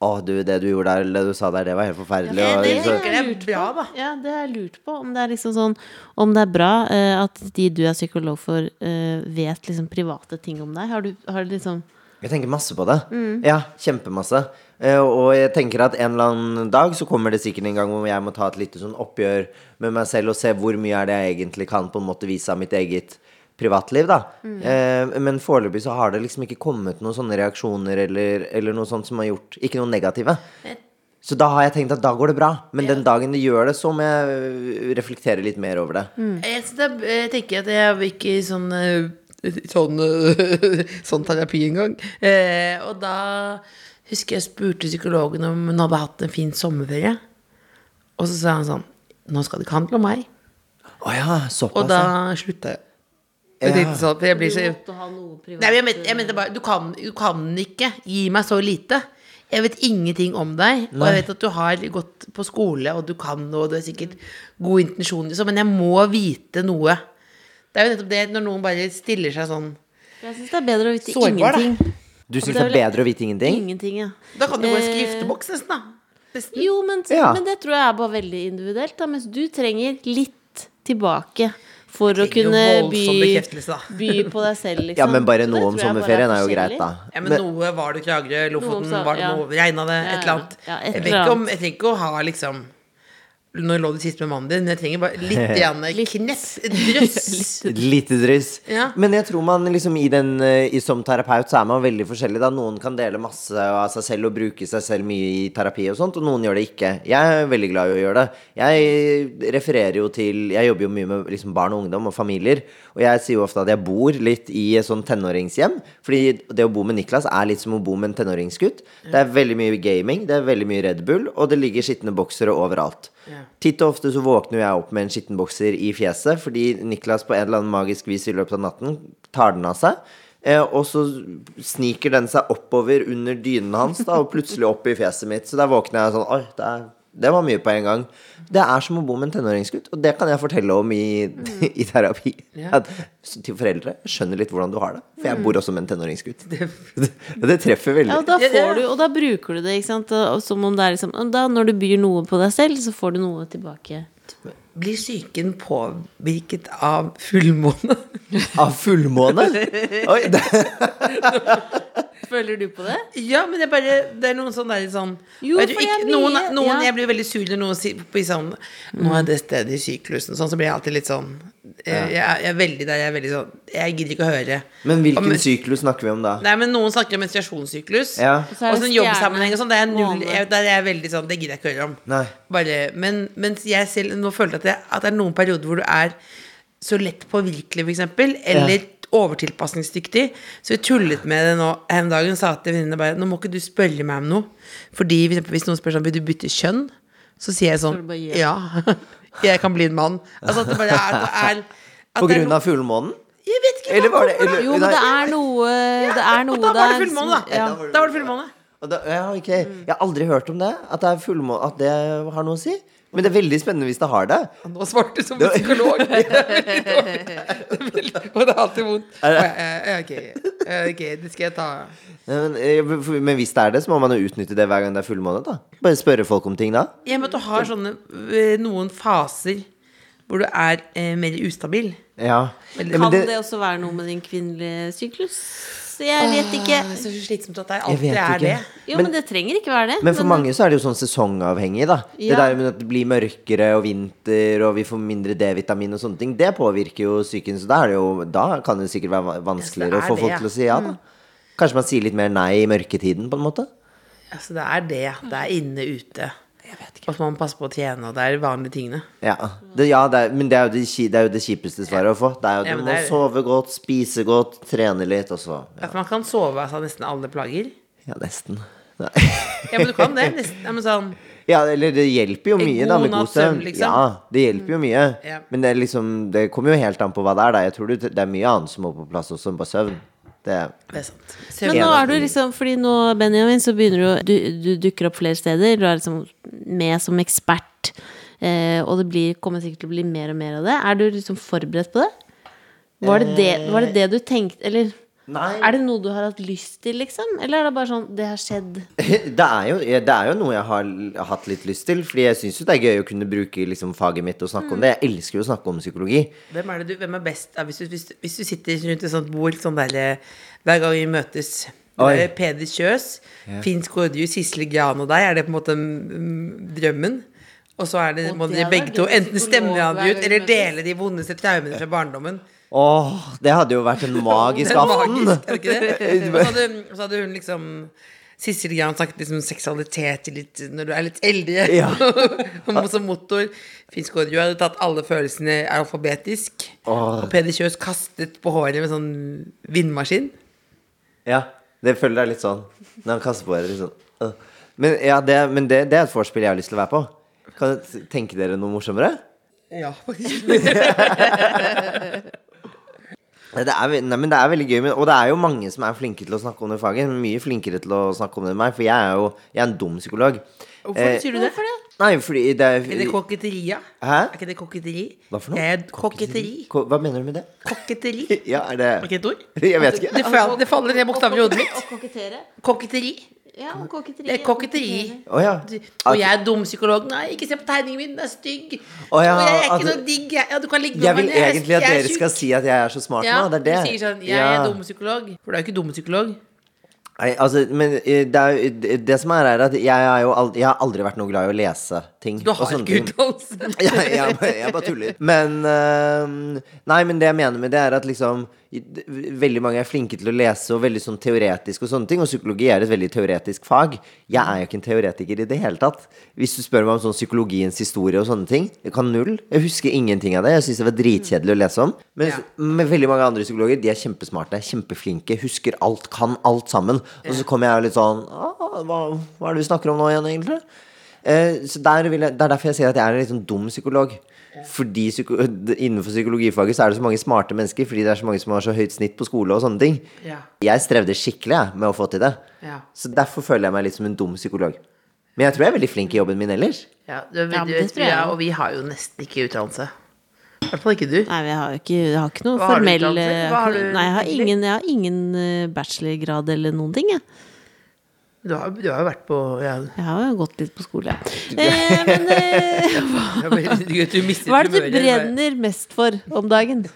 Å, du, det du gjorde der, eller det du sa der, det var helt forferdelig. Ja, det- det- så, tenker jeg er bra, da. Ja, det har jeg lurt på. Om det er liksom sånn Om det er bra eh, at de du er psykolog for, eh, vet liksom private ting om deg. Har du, har du liksom jeg tenker masse på det. Ja, kjempemasse. Eh, og jeg tenker at en eller annen dag så kommer det sikkert en gang hvor jeg må ta et lite sånn oppgjør med meg selv og se hvor mye er det jeg egentlig kan på en måte vise av mitt eget privatliv, da. Eh, men foreløpig så har det liksom ikke kommet noen sånne reaksjoner eller, eller noe sånt som har gjort Ikke noe negative. Så da har jeg tenkt at da går det bra. Men den dagen det gjør det, så må jeg øh, reflektere litt mer over det. Jeg, synes er- jeg tenker at jeg vil ikke i sånn eh, Sånn, eh, sånn terapi engang. Eh, og da husker jeg spurte psykologen om hun hadde hatt en fin sommerferie. Og så sa han sånn Nå skal det ikke handle om meg. Å ja, såpass. Og da ja. slutta jeg. Jeg tenkte sånn, for jeg blir så måtte ha noe privat Nei, men jeg mente, jeg mente bare du kan, du kan ikke gi meg så lite. Jeg vet ingenting om deg, og jeg vet at du har gått på skole, og du kan noe, og du har sikkert gode intensjoner, så, men jeg må vite noe. Det er jo nettopp det når noen bare stiller seg sånn Jeg syns det er bedre å vite Sårbar, da. ingenting. Du syns Det det er bedre å vite ingenting? Ingenting, ja. Da kan du gå i Eh, skrifteboks nesten, da. Nesten. Jo, men, Ja. men det tror jeg er bare veldig individuelt. Da, mens du trenger litt tilbake for å kunne by, by på deg selv, liksom. Ja, men bare noe om sommerferien er jo greit, da. Ja, men, Men- noe var det Kragerø, Lofoten, Noe var det ja. noe, regna det, Ja, et eller annet. ja, et jeg, vet ikke, om- annet. jeg trenger ikke å ha liksom Når lå du sist med mannen din? Jeg trenger bare litt igjen, knepp. Drøss. Lite drøss. Ja. Men jeg tror man liksom i den eh, i, Som terapeut så er man veldig forskjellig. Da Noen kan dele masse av seg selv og bruke seg selv mye i terapi og sånt, og noen gjør det ikke. Jeg er veldig glad i å gjøre det. Jeg refererer jo til Jeg jobber jo mye med liksom barn og ungdom og familier, og jeg sier jo ofte at jeg bor litt i et sånn tenåringshjem. Fordi det å bo med Niklas er litt som å bo med en tenåringsgutt. Det er veldig mye gaming, det er veldig mye Red Bull, og det ligger skitne boksere overalt. Ja. Titt og ofte så våkner jeg opp med en skittenbokser i fjeset fordi Niklas på en eller annen magisk vis i løpet av natten tar den av seg. Eh, og så sniker den seg oppover under dynen hans da, og plutselig opp i fjeset mitt. Så der våkner jeg sånn Oi, det, er, det var mye på en gang. Det er som å bo med en tenåringsgutt, og det kan jeg fortelle om i, i terapi. Ja. At, til foreldre. Skjønner litt hvordan du har det, for jeg bor også med en tenåringsgutt. Og det treffer veldig. Ja, og da, du, og da bruker du det, ikke sant. Og Som om det er liksom da Når du byr noe på deg selv, så får du noe tilbake. Blir psyken påvirket av fullmåne? Av fullmåne? Oi, det, Føler du på det? Ja, men det er bare Det er noen sånn der sånn Jo, du, for det er ikke, noen, noen ja. Jeg blir veldig sur når noen sier på sånn Nå er det stedet i syklusen, sånn, så blir jeg alltid litt sånn jeg, jeg, er- jeg er veldig der, jeg er veldig sånn Jeg gidder ikke å høre. men hvilken Om- syklus snakker vi om da? Nei, men noen snakker om menstruasjonssyklus. Ja. Og så sånn jobbsammenheng og sånn. Det er null jeg, Der er jeg veldig sånn Det gidder jeg ikke å høre om. Nei. Bare, men mens jeg selv nå føler at, jeg, at det er noen perioder hvor du er så lett påvirkelig, eksempel, eller overtilpasningsdyktig. Så vi tullet med det nå en dag. Hun sa til venninnene bare Nå må ikke du spørre meg om noe. Fordi for eksempel, hvis noen spør sånn Vil du bytte kjønn? Så sier jeg sånn Ja. Jeg kan bli en mann. Altså at det bare er, det er at På grunn av fullmånen? Jeg vet ikke. Eller var det eller, Jo, men det er noe Det er noe Og da var det fullmåne, da. ja. Da var det fullmåne. Da, ja, okay. Jeg har aldri hørt om det. At det er At det har noe å si. Men det er veldig spennende hvis det har det. Nå svarte du som en psykolog. Det. Og det er alltid vondt. Ok, ok, det skal jeg ta. Men, eh, men hvis det er det, så må man jo utnytte det hver gang det er fullmåne. da Bare spørre folk om ting da. Ja, men at du har sånne eh, noen faser hvor du er eh, mer ustabil. Ja. ja Kan det, det, også være noe med din kvinnelige syklus? Jeg vet ikke. Åh, er så slitsomt at det alltid er det. Jo, Men- men, det trenger ikke være det. men for mange så er det jo sånn sesongavhengig, da. Det der med at det blir mørkere og vinter, og vi får mindre D-vitamin og sånne ting, det påvirker jo psyken. Så da, er det jo, da kan det sikkert være vanskeligere Ja, å få folk til å si ja, da. Kanskje man sier litt mer nei i mørketiden, på en måte. Altså, det er det. Det er inne ute. Og så må man passe på å tjene, og det er de vanlige tingene. Ja, det, ja det er, men det er, jo det, det det kjipeste svaret å få. Det er jo Ja, Du må er- sove godt, spise godt, trene litt, og så Ja, for man kan sove av seg nesten alle plager. Ja, nesten. Ja, men du kan det. Nesten. Ja, men sånn Ja, eller det hjelper jo mye, da, med god søvn, liksom. Ja, det hjelper jo mye. Ja. Men det liksom Det kommer jo helt an på hva det er, da. Jeg tror det er mye annet som må på plass også, enn bare søvn. Det Det er sant. Men nå er du liksom Fordi nå, Benjamin, så begynner du Du, du dukker opp flere steder. Du er liksom med som ekspert. Eh, og det blir, kommer sikkert til å bli mer og mer av det. Er du liksom forberedt på det? Var det det, var det, det du tenkte Eller Nei. er det noe du har hatt lyst til, liksom? Eller er det bare sånn Det har skjedd. Det er, jo, det er jo noe jeg har hatt litt lyst til. Fordi jeg syns jo det er gøy å kunne bruke liksom, faget mitt og snakke om det. Jeg elsker jo å snakke om psykologi. Hvem er, det du, hvem er best hvis, du, hvis, hvis du sitter rundt et sånt bord sånn der, eh, hver gang vi møtes er Peder Kjøs, Finn Skårdius, Sissel Gran og deg. Er det på en måte mm, drømmen? Og så er det, må dere begge to enten stemme hver hverandre ut eller dele de vondeste traumene fra barndommen. Åh, det hadde jo vært en magisk aften. magisk, ikke det? Så hadde, så hadde hun liksom Sissel Gran snakket liksom seksualitet litt, når du er litt eldre. Ja. Som motor. Finn Skårdius hadde tatt alle følelsene alfabetisk. Åh. Og Peder Kjøs kastet på håret med sånn vindmaskin. Ja, det føler jeg litt sånn. Når han kaster på håret. Øh. Men, ja, det, men det, det er et vorspiel jeg har lyst til å være på. Kan dere tenke dere noe morsommere? Ja, faktisk. Det er, nei, men det er veldig gøy, men, og det er jo mange som er flinke til å snakke om det faget. Mye flinkere til å snakke om det enn meg, for jeg er jo jeg er en dum psykolog. Hvorfor Eh, sier du det? det? Nei, fordi det er, Er det koketteri, ja? Hæ? Er ikke det koketteri? Hva for noe? Er koketteri. Ko- Hva mener du med det? Koketteri. Ja, er det Er ikke et ord? Jeg vet ikke. Det, fall, det faller ned bokstaven i hodet mitt. Kokettere. Koketteri. Ja, koketteri. Det er koketteri. Oh, ja. Og jeg er dum psykolog. Nei, ikke se på tegningen min, den er stygg. Oh, ja, og jeg er ikke at- noe digg. Ja, du kan ligge Jeg vil egentlig at er dere skal si at jeg er så smart ja, nå. Det er det. Du sier sånn Jeg Ja. er dum psykolog. For du er jo ikke dum psykolog. Nei, altså, men eh, det, er, det som er, er at jeg, er jo aldri, jeg har aldri vært noe glad i å lese ting. Du har ikke utdannelse. jeg, jeg, jeg bare tuller. Men øhm, Nei, men det jeg mener med det, er at liksom Veldig mange er flinke til å lese, og veldig sånn teoretisk og sånne ting. Og psykologi er et veldig teoretisk fag. Jeg er jo ikke en teoretiker i det hele tatt. Hvis du spør meg om sånn psykologiens historie og sånne ting, jeg kan null. Jeg husker ingenting av det. Jeg syns det var dritkjedelig å lese om. Men Ja. veldig mange andre psykologer, de er kjempesmarte, kjempeflinke, husker alt, kan alt sammen. Og så kommer jeg jo litt sånn «Ah, hva, hva er det vi snakker om nå igjen, egentlig? Eh, så der vil jeg, Det er derfor jeg sier at jeg er en litt sånn dum psykolog. Fordi psyko Innenfor psykologifaget så er det så mange smarte mennesker fordi det er så mange som har så høyt snitt på skole og sånne ting. Ja. Jeg strevde skikkelig jeg, med å få til det. Ja. Så derfor føler jeg meg litt som en dum psykolog. Men jeg tror jeg er veldig flink i jobben min ellers. Ja, du, du, du, ja, og vi har jo nesten ikke utdannelse. I hvert fall ikke du. Nei, jeg har ikke, jeg har ikke noe Hva har du formell Hva har har du Nei, jeg har ingen, jeg har ingen eh, bachelorgrad eller noen ting, jeg. Du har, du har jo vært på ja. Jeg har jo gått litt på skole. Eh, men eh, hva, hva er det du brenner mest for om dagen?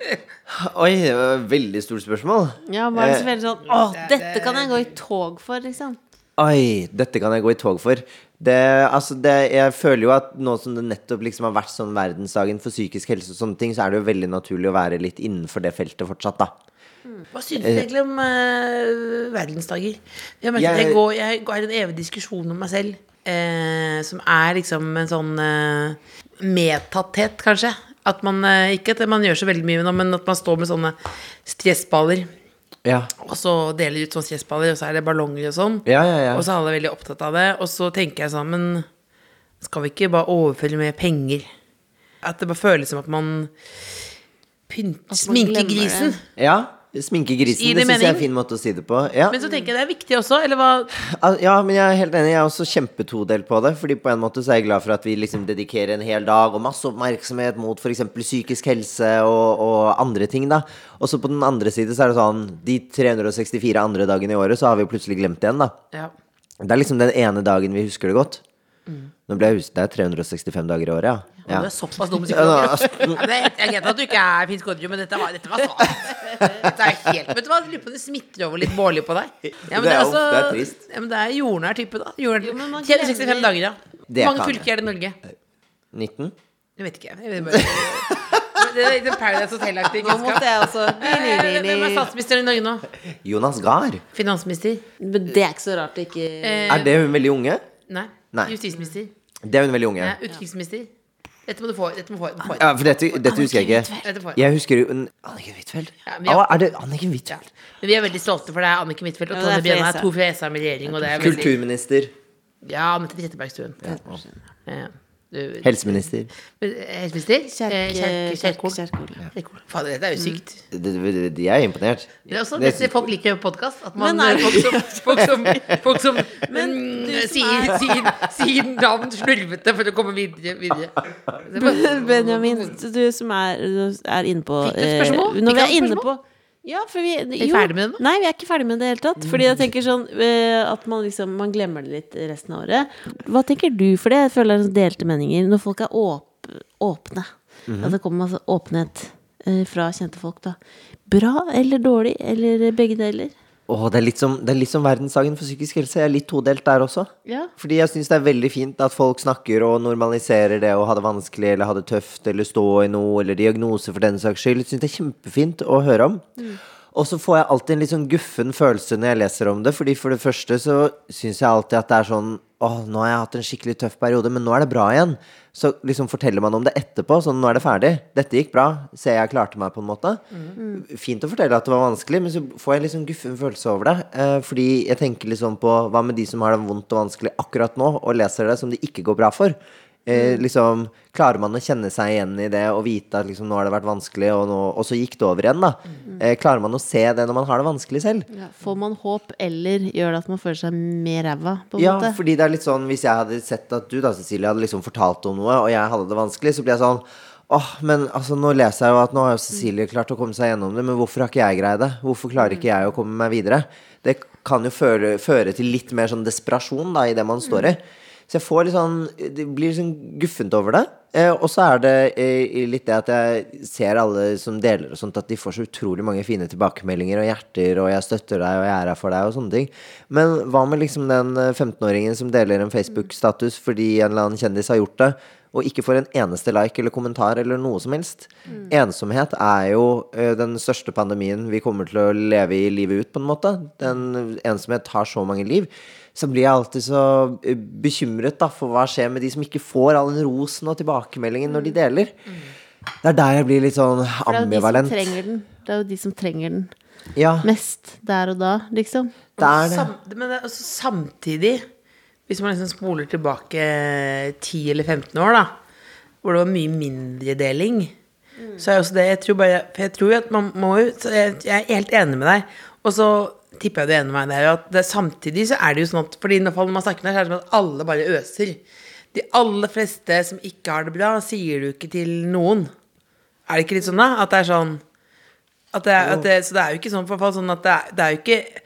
Oi, det var et veldig stort spørsmål. Ja, hva er det som er sånn Å, dette kan jeg gå i tog for, liksom. Oi, dette kan jeg gå i tog for. Det, altså det, jeg føler jo at nå som det nettopp liksom har vært sånn verdensdagen for psykisk helse og sånne ting, så er det jo veldig naturlig å være litt innenfor det feltet fortsatt, da. Hva syns du egentlig om uh, verdensdager? Jeg, merker Jeg- jeg, går, jeg går i en evig diskusjon om meg selv. Uh, som er liksom en sånn uh, medtatthet, kanskje. At man, uh, ikke at man gjør så veldig mye, men at man står med sånne stressballer. Ja, Og så deler de ut sånne stressballer, og så er det ballonger og sånn. ja, ja. ja. Og så er alle veldig opptatt av det. Og så tenker jeg sånn, men skal vi ikke bare overføre mer penger? At det bare føles som at man pynt, man sminker grisen. ja sminke grisen, det syns jeg er en fin måte å si det på. Ja. Men så tenker jeg det er viktig også, eller hva? Ja, men jeg er helt enig. Jeg er også kjempetodelt på det. Fordi på en måte så er jeg glad for at vi liksom dedikerer en hel dag og masse oppmerksomhet mot f.eks. psykisk helse og, og andre ting, da. Og så på den andre side så er det sånn De 364 andre dagene i året så har vi plutselig glemt det igjen, da. Ja. Det er liksom den ene dagen vi husker det godt. Nå ble jeg huset, Det er 365 dager i året, ja. Du ja. er såpass dum psykolog. Ja, Jeg vet at du ikke er Finn Skårderud, men dette var, dette var. Dette er helt, vet du hva, jeg lurer på om det smitter over litt Bårli på deg. Ja, men Det er jo- også- det er trist. Ja, men det er jordnær type, da. Jordnær men man 365 dager, ja. Hvor mange kan fylker er det i Norge? 19? Jeg vet ikke. Jeg vet bare. Det er litt Paradise Hotel-aktig Nå måtte jeg også Hvem er statsministeren i Norge nå? Jonas Gahr. Finansminister? Men det er ikke så rart det ikke Eh, Er det hun veldig unge? Nei. Nei. Justisminister? Det er hun veldig unge. Ja, Utenriksminister? Dette må du få. Dette må du få. få. Ja, for dette, dette husker jeg ikke. Dette får jeg. Jeg husker jo en- Anniken Huitfeldt. Ja, Å, er det Anniken Ja. Huitfeldt? Men vi er veldig stolte, for det er Anniken Huitfeldt og Ja, det er Tonje Brenna fra er to fra med regjering. Og det er veldig, Kulturminister. ja, Anette Trettebergstuen. Ja. Du, Helseminister. Eh, Helseminister? Eh, Kjerkol. Fader, dette er jo sykt. De, er imponert. Det er også Det- dette folk liker podkast. At man, Men er- folk som, folk som, folk som Men mm, sier, er- sier, sier navn slurvete for å komme videre. videre. Er bare- Benjamin, du som er, er inne på Fikk du spørsmål? eh, Når vi er inne på ja, for vi, vi ferdig med det nå? Nei, vi er ikke ferdig med det i det hele tatt. Fordi jeg tenker sånn eh, at man liksom Man glemmer det litt resten av året. Hva tenker du for det? Jeg føler det er delte meninger. Når folk er åp åpne. At det kommer masse åpenhet eh, fra kjente folk, da. Bra eller dårlig, eller begge deler? Åh, det, er litt som, det er litt som verdensdagen for psykisk helse. Jeg er litt todelt der også. Ja. Fordi jeg syns det er veldig fint at folk snakker og normaliserer det å ha det vanskelig eller ha det tøft eller stå i noe eller diagnose for den saks skyld. Jeg syns det er kjempefint å høre om. Og så får jeg alltid en litt sånn guffen følelse når jeg leser om det. Fordi for det første så syns jeg alltid at det er sånn Åh, nå har jeg hatt en skikkelig tøff periode, men nå er det bra igjen. Så liksom forteller man om det etterpå. Sånn, nå er det ferdig. Dette gikk bra. Se, jeg klarte meg, på en måte. Fint å fortelle at det var vanskelig, men så får jeg liksom guffen følelse over det. Eh, fordi jeg tenker liksom på hva med de som har det vondt og vanskelig akkurat nå, og leser det som det ikke går bra for. Eh, liksom, Klarer man å kjenne seg igjen i det og vite at liksom, nå har det vært vanskelig, og, nå, og så gikk det over igjen? da eh, Klarer man å se det når man har det vanskelig selv? Ja. Får man håp, eller gjør det at man føler seg mer ræva, Ja, måte? fordi det er litt sånn Hvis jeg hadde sett at du da, Cecilie, hadde liksom fortalt om noe, og jeg hadde det vanskelig, så blir jeg sånn Åh, men altså, nå leser jeg jo at nå har jo Cecilie klart å komme seg gjennom det, men hvorfor har ikke jeg greid det? Hvorfor klarer ikke jeg å komme meg videre? Det kan jo føre, føre til litt mer sånn desperasjon da, i det man står i. Så jeg får litt sånn Det blir litt sånn guffent over det. Eh, og så er det eh, litt det at jeg ser alle som deler og sånt, at de får så utrolig mange fine tilbakemeldinger og hjerter, og 'jeg støtter deg', og 'jeg er her for deg', og sånne ting. Men hva med liksom den eh, 15-åringen som deler en Facebook-status fordi en eller annen kjendis har gjort det, og ikke får en eneste like eller kommentar eller noe som helst? Ensomhet er jo eh, den største pandemien vi kommer til å leve i livet ut, på en måte. Den ensomhet tar så mange liv. Så blir jeg alltid så eh, bekymret da, for hva skjer med de som ikke får all den rosen og tilbakemeldingen når de deler. Det er der jeg blir litt sånn For det er de ambivalent. den. Det er jo de som trenger den Ja, mest der og da, liksom. det er det. Men det, er også samtidig, hvis man liksom spoler tilbake 10 eller 15 år, da, hvor det var mye mindre deling, så er også det Jeg tror bare For jeg tror at man må jo jeg er helt enig med deg. Og så tipper jeg du er enig med meg der at det, samtidig så er det jo sånn at Fordi når man snakker med deg, er det som at alle bare øser. De aller fleste som ikke har det bra, sier du ikke til noen. Er det ikke litt sånn, da? At det er sånn at det at det, Så det er jo ikke sånn, for fall sånn at det er, det er jo ikke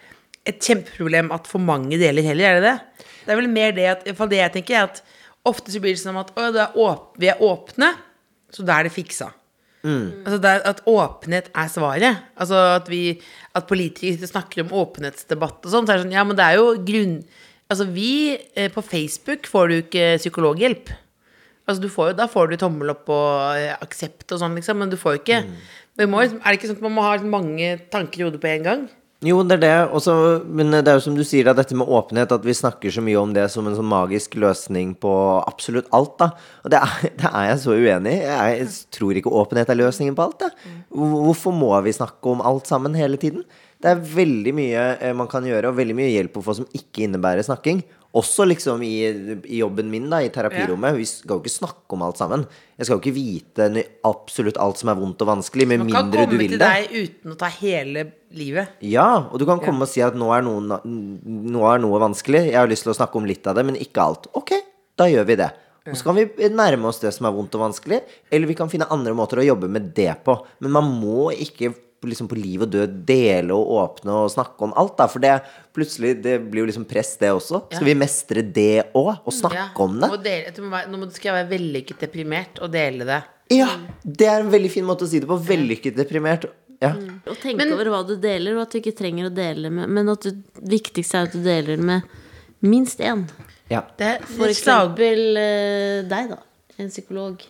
et kjempeproblem at for mange deler heller, er det det? Det er vel mer det at Iallfall det jeg tenker, er at ofte så blir det sånn at å, er åp vi er åpne, så da er det fiksa. Altså det at åpenhet er svaret. Altså at vi At politikere snakker om åpenhetsdebatt og sånn, så er det sånn Ja, men det er jo grunn... Altså vi eh, På Facebook får du ikke psykologhjelp. Altså du får jo, Da får du tommel opp og eh, aksept og sånn, liksom, men du får jo ikke vi må, Er det ikke sånn at man må ha mange tanker i hodet på en gang? Jo, det er det. Også, men det er jo som du sier, da, dette med åpenhet, at vi snakker så mye om det som en sånn magisk løsning på absolutt alt. da Og det er, det er jeg så uenig i. Jeg, tror ikke åpenhet er løsningen på alt. Da. Hvorfor må vi snakke om alt sammen hele tiden? Det er veldig mye eh, man kan gjøre, og veldig mye hjelp å få som ikke innebærer snakking. Også liksom i, i jobben min, da, i terapirommet. Vi skal jo ikke snakke om alt sammen. Jeg skal jo ikke vite absolutt alt som er vondt og vanskelig, med mindre Man kan mindre du komme til deg uten å ta hele livet. Ja, og du kan komme og si at nå er, noen, nå er noe vanskelig. Jeg har lyst til å snakke om litt av det, men ikke alt. Ok, da gjør vi det. Og så kan vi nærme oss det som er vondt og vanskelig, eller vi kan finne andre måter å jobbe med det på. Men man må ikke liksom på liv og død dele og åpne og snakke om alt, da. For det plutselig det blir jo liksom press, det også. Skal vi mestre det òg? Og snakke Ja. om det? Dele, må være- nå må- skal jeg være vellykket deprimert og dele det. Ja! Det er en veldig fin måte å si det på. Vellykket deprimert. Ja. Og tenke Men- over hva du deler, og at du ikke trenger å dele med Men at det viktigste er at du deler med minst én. ja. Det, For eksempel eh, deg, da. En psykolog.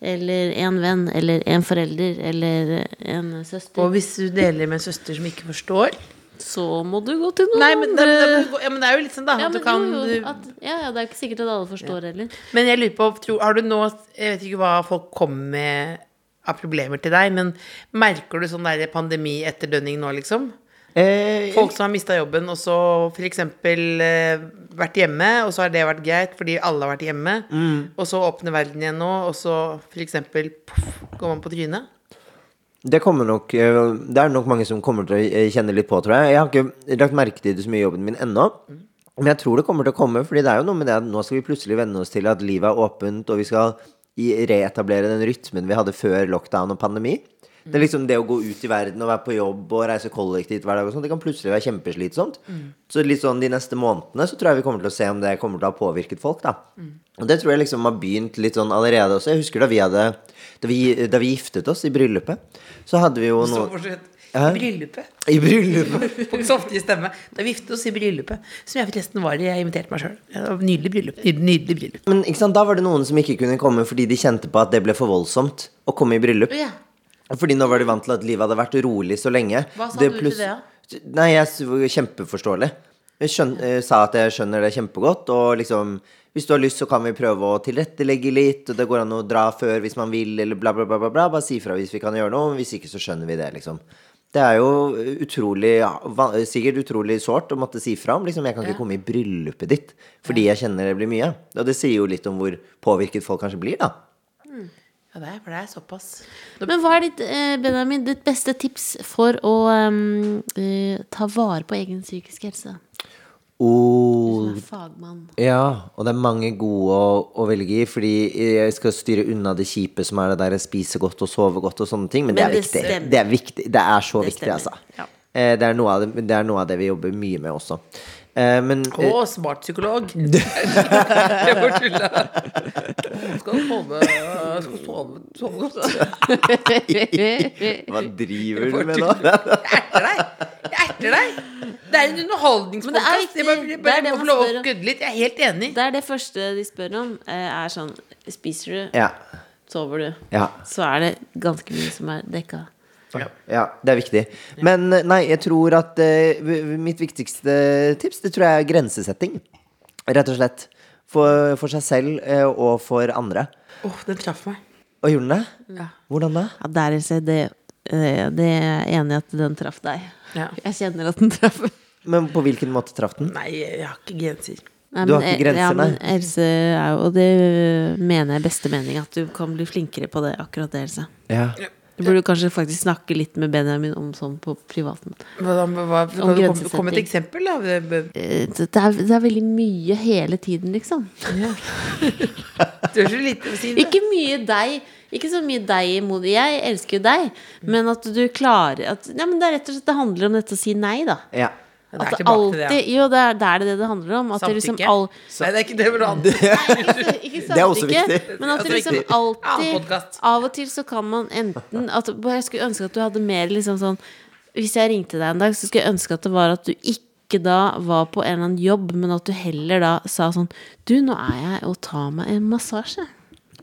Eller en venn. Eller en forelder. Eller en søster. og hvis du deler med en søster som ikke forstår så må du gå til noen Nei, men det, andre. det, ja, men det er jo litt sånn, da. ja, at du men, kan, jo, jo, at, ja, ja, det er jo ikke sikkert at alle forstår heller. Men jeg lurer på tror, Har du nå Jeg vet ikke hva folk kommer med av problemer til deg, men merker du sånn der pandemi etter dønning nå, liksom? Eh, Folk som har mista jobben, og så f.eks. Eh, vært hjemme, og så har det vært greit fordi alle har vært hjemme. Og så åpner verden igjen nå, og så f.eks. går man på trynet. Det kommer nok eh, Det er nok mange som kommer til å eh, kjenne litt på, tror jeg. Jeg har ikke lagt merke til det så mye i jobben min ennå. Men jeg tror det kommer til å komme, Fordi det er jo noe med det at nå skal vi plutselig venne oss til at livet er åpent, og vi skal reetablere den rytmen vi hadde før lockdown og pandemi. Det er liksom det å gå ut i verden og være på jobb og reise kollektivt hver dag og sånt, det kan plutselig være kjempeslitsomt. Så litt sånn de neste månedene så tror jeg vi kommer til å se om det kommer til å ha påvirket folk, da. Og det tror jeg liksom har begynt litt sånn allerede også. Jeg husker da vi hadde Da vi, da vi giftet oss i bryllupet, så hadde vi jo noe. I bryllupet. I bryllupet? På softige stemme. Da vi giftet oss i bryllupet. Som jeg forresten var i. Jeg inviterte meg sjøl. Nydelig bryllup. Nydelig, bryllup. Men da var det noen som ikke kunne komme fordi de kjente på at det ble for voldsomt å komme i bryllup. Ja. Fordi nå var de vant til at livet hadde vært rolig så lenge. Hva sa du til det? Nei, jeg var kjempeforståelig. Jeg skjøn, eh, sa at jeg skjønner det kjempegodt, og liksom Hvis du har lyst, så kan vi prøve å tilrettelegge litt, og det går an å dra før hvis man vil, eller bla, bla, bla. bla, bla. Bare si fra hvis vi kan gjøre noe, hvis ikke så skjønner vi det, liksom. Det er jo utrolig ja, Sikkert utrolig sårt å måtte si fra om liksom, jeg kan ikke komme i bryllupet ditt fordi jeg kjenner det blir mye. Og det sier jo litt om hvor påvirket folk kanskje blir, da. Ja, det er, for det er såpass. Men hva er ditt, eh, Benjamin, ditt beste tips for å um, uh, ta vare på egen psykisk helse? Oh, Du som er fagmann. Ja, og det er mange gode å, å velge i, fordi jeg skal styre unna det kjipe som er det der spise godt og sove godt og sånne ting, men, det er det viktig. Det er viktig. Det er så Det viktig, stemmer, altså. ja. Eh, Det er, noe av det, det er noe av det vi jobber mye med også. Eh, men Å, oh, smart psykolog. Jeg bare tulla. Skal sove Skal sove, sove godt. hva driver du med nå? Jeg erter deg! Jeg erter deg! Det er en Men er underholdningspodkast. Jeg bare, bare det må få lov å kødde litt. Jeg er helt enig. Det er det første de spør om. eh, Er sånn Spiser du? Ja. Sover du? ja. Så er det ganske mye som er dekka. Ja, det er viktig. Men eh, nei, jeg tror at v- mitt viktigste tips, det tror jeg er grensesetting. Rett og slett. For, for seg selv uh, og for andre. Åh, den traff meg. Og gjorde den det? Ja. Hvordan da? Ja, der er det, det er jeg enig i at den traff deg. Ja. Jeg kjenner at den traff. Men på hvilken måte traff den? Nei, jeg har ikke grenser. Nei, Du har ikke grenser, ja, men nei. Else er jo Og det mener jeg i beste mening, at du kan bli flinkere på det, akkurat det, Else. Ja. Du burde kanskje faktisk snakke litt med Benjamin om sånn på privaten. Hva, hva, Om du komme, grensesetting. et eksempel, da. Det- Eh, Det er, det er veldig mye hele tiden, liksom. Du er så lite å si det. Ikke mye deg. Ikke så mye deg imot Jeg elsker jo deg, men at du klarer at, ja, men Det er rett og slett Det handler om dette å si nei, da. ja. Det er At det alltid, det. Jo, det er, det er det det handler om. At det liksom all, Nei, det er ikke det. Men annet. ikke Det er også viktig. Men at Det er liksom alltid. Av og til så kan man enten at, Jeg skulle ønske at du hadde mer liksom sånn Hvis jeg ringte deg en dag, så skulle jeg ønske at det var at du ikke da var på en eller annen jobb, men at du heller da sa sånn Du, nå er jeg og tar meg en massasje.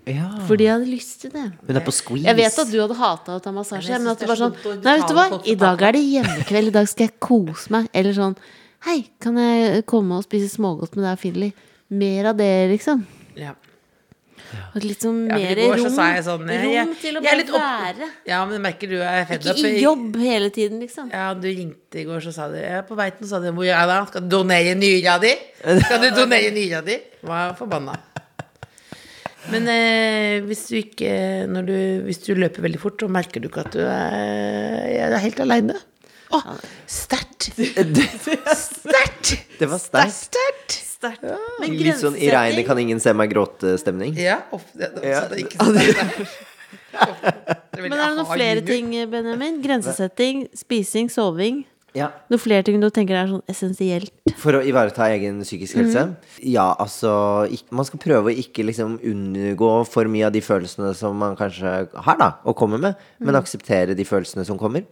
Ja. Fordi jeg hadde lyst til det. Hun er på squeeze. Jeg vet at du hadde hata å ta massasje, Men men at du det bare sånn Nei, vet du hva, i dag er det hjemmekveld, i dag skal jeg kose meg. Eller sånn Hei, kan jeg komme og spise smågodt med deg og Finley? Mer av det, liksom. Ja. Og litt sånn mer ja, går så rom, sa jeg sånn, jeg- rom til å bare opp- være. ja, men merker du er fedd Ikke i jobb hele tiden, liksom. Ja, du ringte i går, så sa du Jeg er på vei til, noe, sa du Hvor er jeg da? Skal du donere nyra di? Skal du donere nyra di? Var forbanna. Men eh, hvis du ikke når du, Hvis du løper veldig fort, så merker du ikke at du er, er helt aleine. Å, sterkt! Sterkt! Det var sterkt. Sterkt! Men Litt sånn i regnet kan ingen se meg gråte-stemning. Ja, off, det, det, Ja. det ikke. Men er det noen flere ting, Benjamin? Grensesetting, spising, soving? Ja. Noen flere ting du tenker er sånn essensielt? For å ivareta egen psykisk helse? Mm. Ja, altså ikke, Man skal prøve å ikke liksom unngå for mye av de følelsene som man kanskje har, da, og kommer med, mm. men akseptere de følelsene som kommer.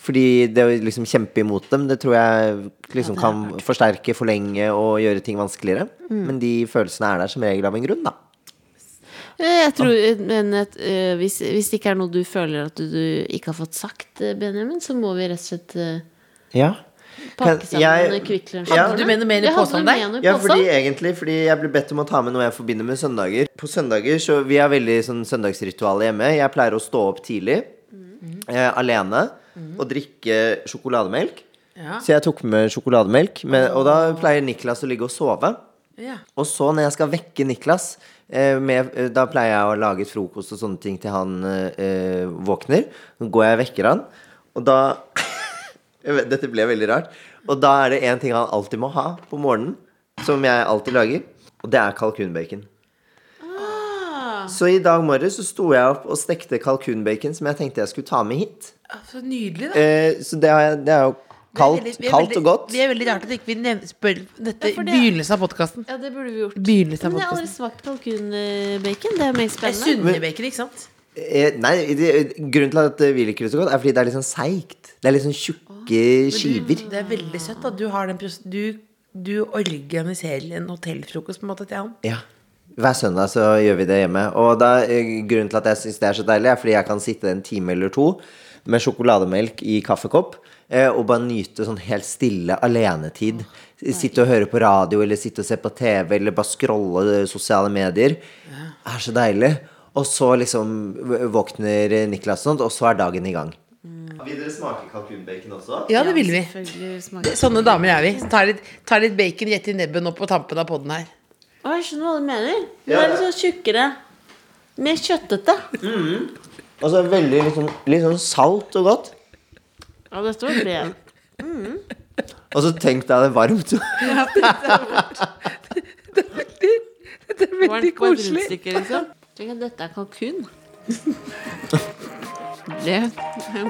Fordi det å liksom kjempe imot dem, det tror jeg liksom kan forsterke, forlenge og gjøre ting vanskeligere. Mm. Men de følelsene er der som regel av en grunn, da. Eh, Jeg tror, men at, uh, hvis, hvis det ikke er noe du føler at du, du ikke har fått sagt, eh, Benjamin, så må vi rett og slett eh, Ja. pakke sammen jeg- Kvikk Lunsj. Ja. Du mener mer i Ja, fordi egentlig Fordi jeg ble bedt om å ta med noe jeg forbinder med søndager. På søndager så Vi har veldig sånn søndagsritual hjemme. Jeg pleier å stå opp tidlig eh, alene og drikke sjokolademelk. Ja. Så jeg tok med sjokolademelk. Men, og da pleier Niklas å ligge og sove. Ja. Og så når jeg skal vekke Niklas eh, med, eh, Da pleier jeg å lage frokost og sånne ting til han eh, våkner. Så går jeg og vekker han, og da vet, Dette ble veldig rart. Og da er det én ting han alltid må ha på morgenen, som jeg alltid lager, og det er kalkunbacon. Så i dag morges så sto jeg opp og stekte kalkunbacon som jeg tenkte jeg skulle ta med hit. Så nydelig, da. Eh, så det, er, det er jo kaldt, er veldig- er kaldt veldig- og godt. Det er veldig rart at ikke vi ikke spør dette i ja, begynnelsen av podkasten. Ja, det burde vi gjort. Begynnelsen av Men jeg har aldri smakt kalkunbacon. Det er mer Det er spennende. Sunnebacon, ikke sant? Eh, nei, det, grunnen til at vi liker det så godt, er fordi det er litt sånn seigt. Det er litt sånn tjukke skiver. Det er veldig søtt at du har den du, du organiserer en hotellfrokost på en måte til han. Ja. Hver søndag så gjør vi det hjemme. Og da, eh, grunnen til at jeg syns det er så deilig, er fordi jeg kan sitte en time eller to med sjokolademelk i kaffekopp eh, og bare nyte sånn helt stille alenetid. Sitte og høre på radio eller sitte og se på TV eller bare scrolle sosiale medier. Det er så deilig. Og så liksom våkner Niklas og så er dagen i gang. Vil dere smake kalkunbacon også? Ja, det vil vi. Sånne damer er vi. Tar litt, tar litt bacon rett i nebbet nå på tampen av poden her. Å, jeg skjønner hva du mener. Hun Ja. er litt sånn tjukkere. Mer kjøttete. Og så veldig litt sånn, litt sånn salt og godt. Ja, dette var bred. Og så tenk deg det varmt. Det er veldig Varmt på et koselig. rundstykke, liksom. Tenk at dette er kalkun. Det er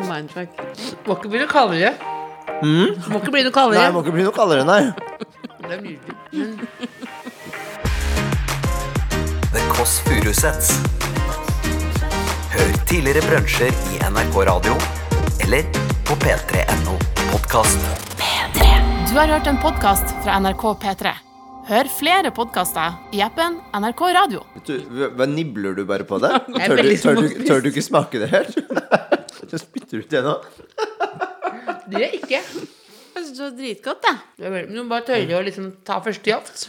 mindfuck. Må ikke mye kaldere. Mm? må ikke bli noe kaldere. Nei, må ikke bli noe kaldere, nei. Det er nydelig. The Kåss Furuseths. Hør tidligere brunsjer i NRK Radio eller på p3.no podkast. Du har hørt en podkast fra NRK P3. Hør flere podkaster i appen NRK Radio. Du, hva- nibler du bare på det? Tør du, tør, du, tør du ikke smake det helt? Så spytter du ut det nå. det gjør jeg ikke. Jeg synes det var dritgodt, jeg. Men du må bare tørre å liksom ta første jaft.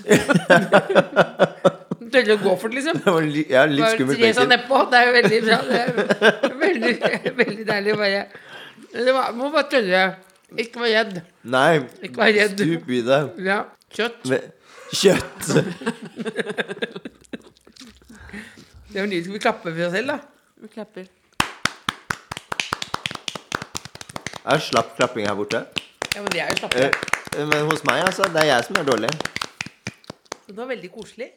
tørre å gå for det, liksom. Det var li, ja, litt Bare skummelt tre sånn nedpå. Det er jo veldig bra. Det er veldig, veldig deilig bare det var, Må bare tørre. Ikke være redd. Nei, Ikke vær redd. stup i det. Ja. Kjøtt. Med kjøtt. Det er jo nydelig. Skal vi klappe for oss selv, da? Vi klapper. Det er slapp klapping her borte. Ja, men det er jo slappe. Eh, Men hos meg, altså. Det er jeg som er dårlig. Det var veldig koselig.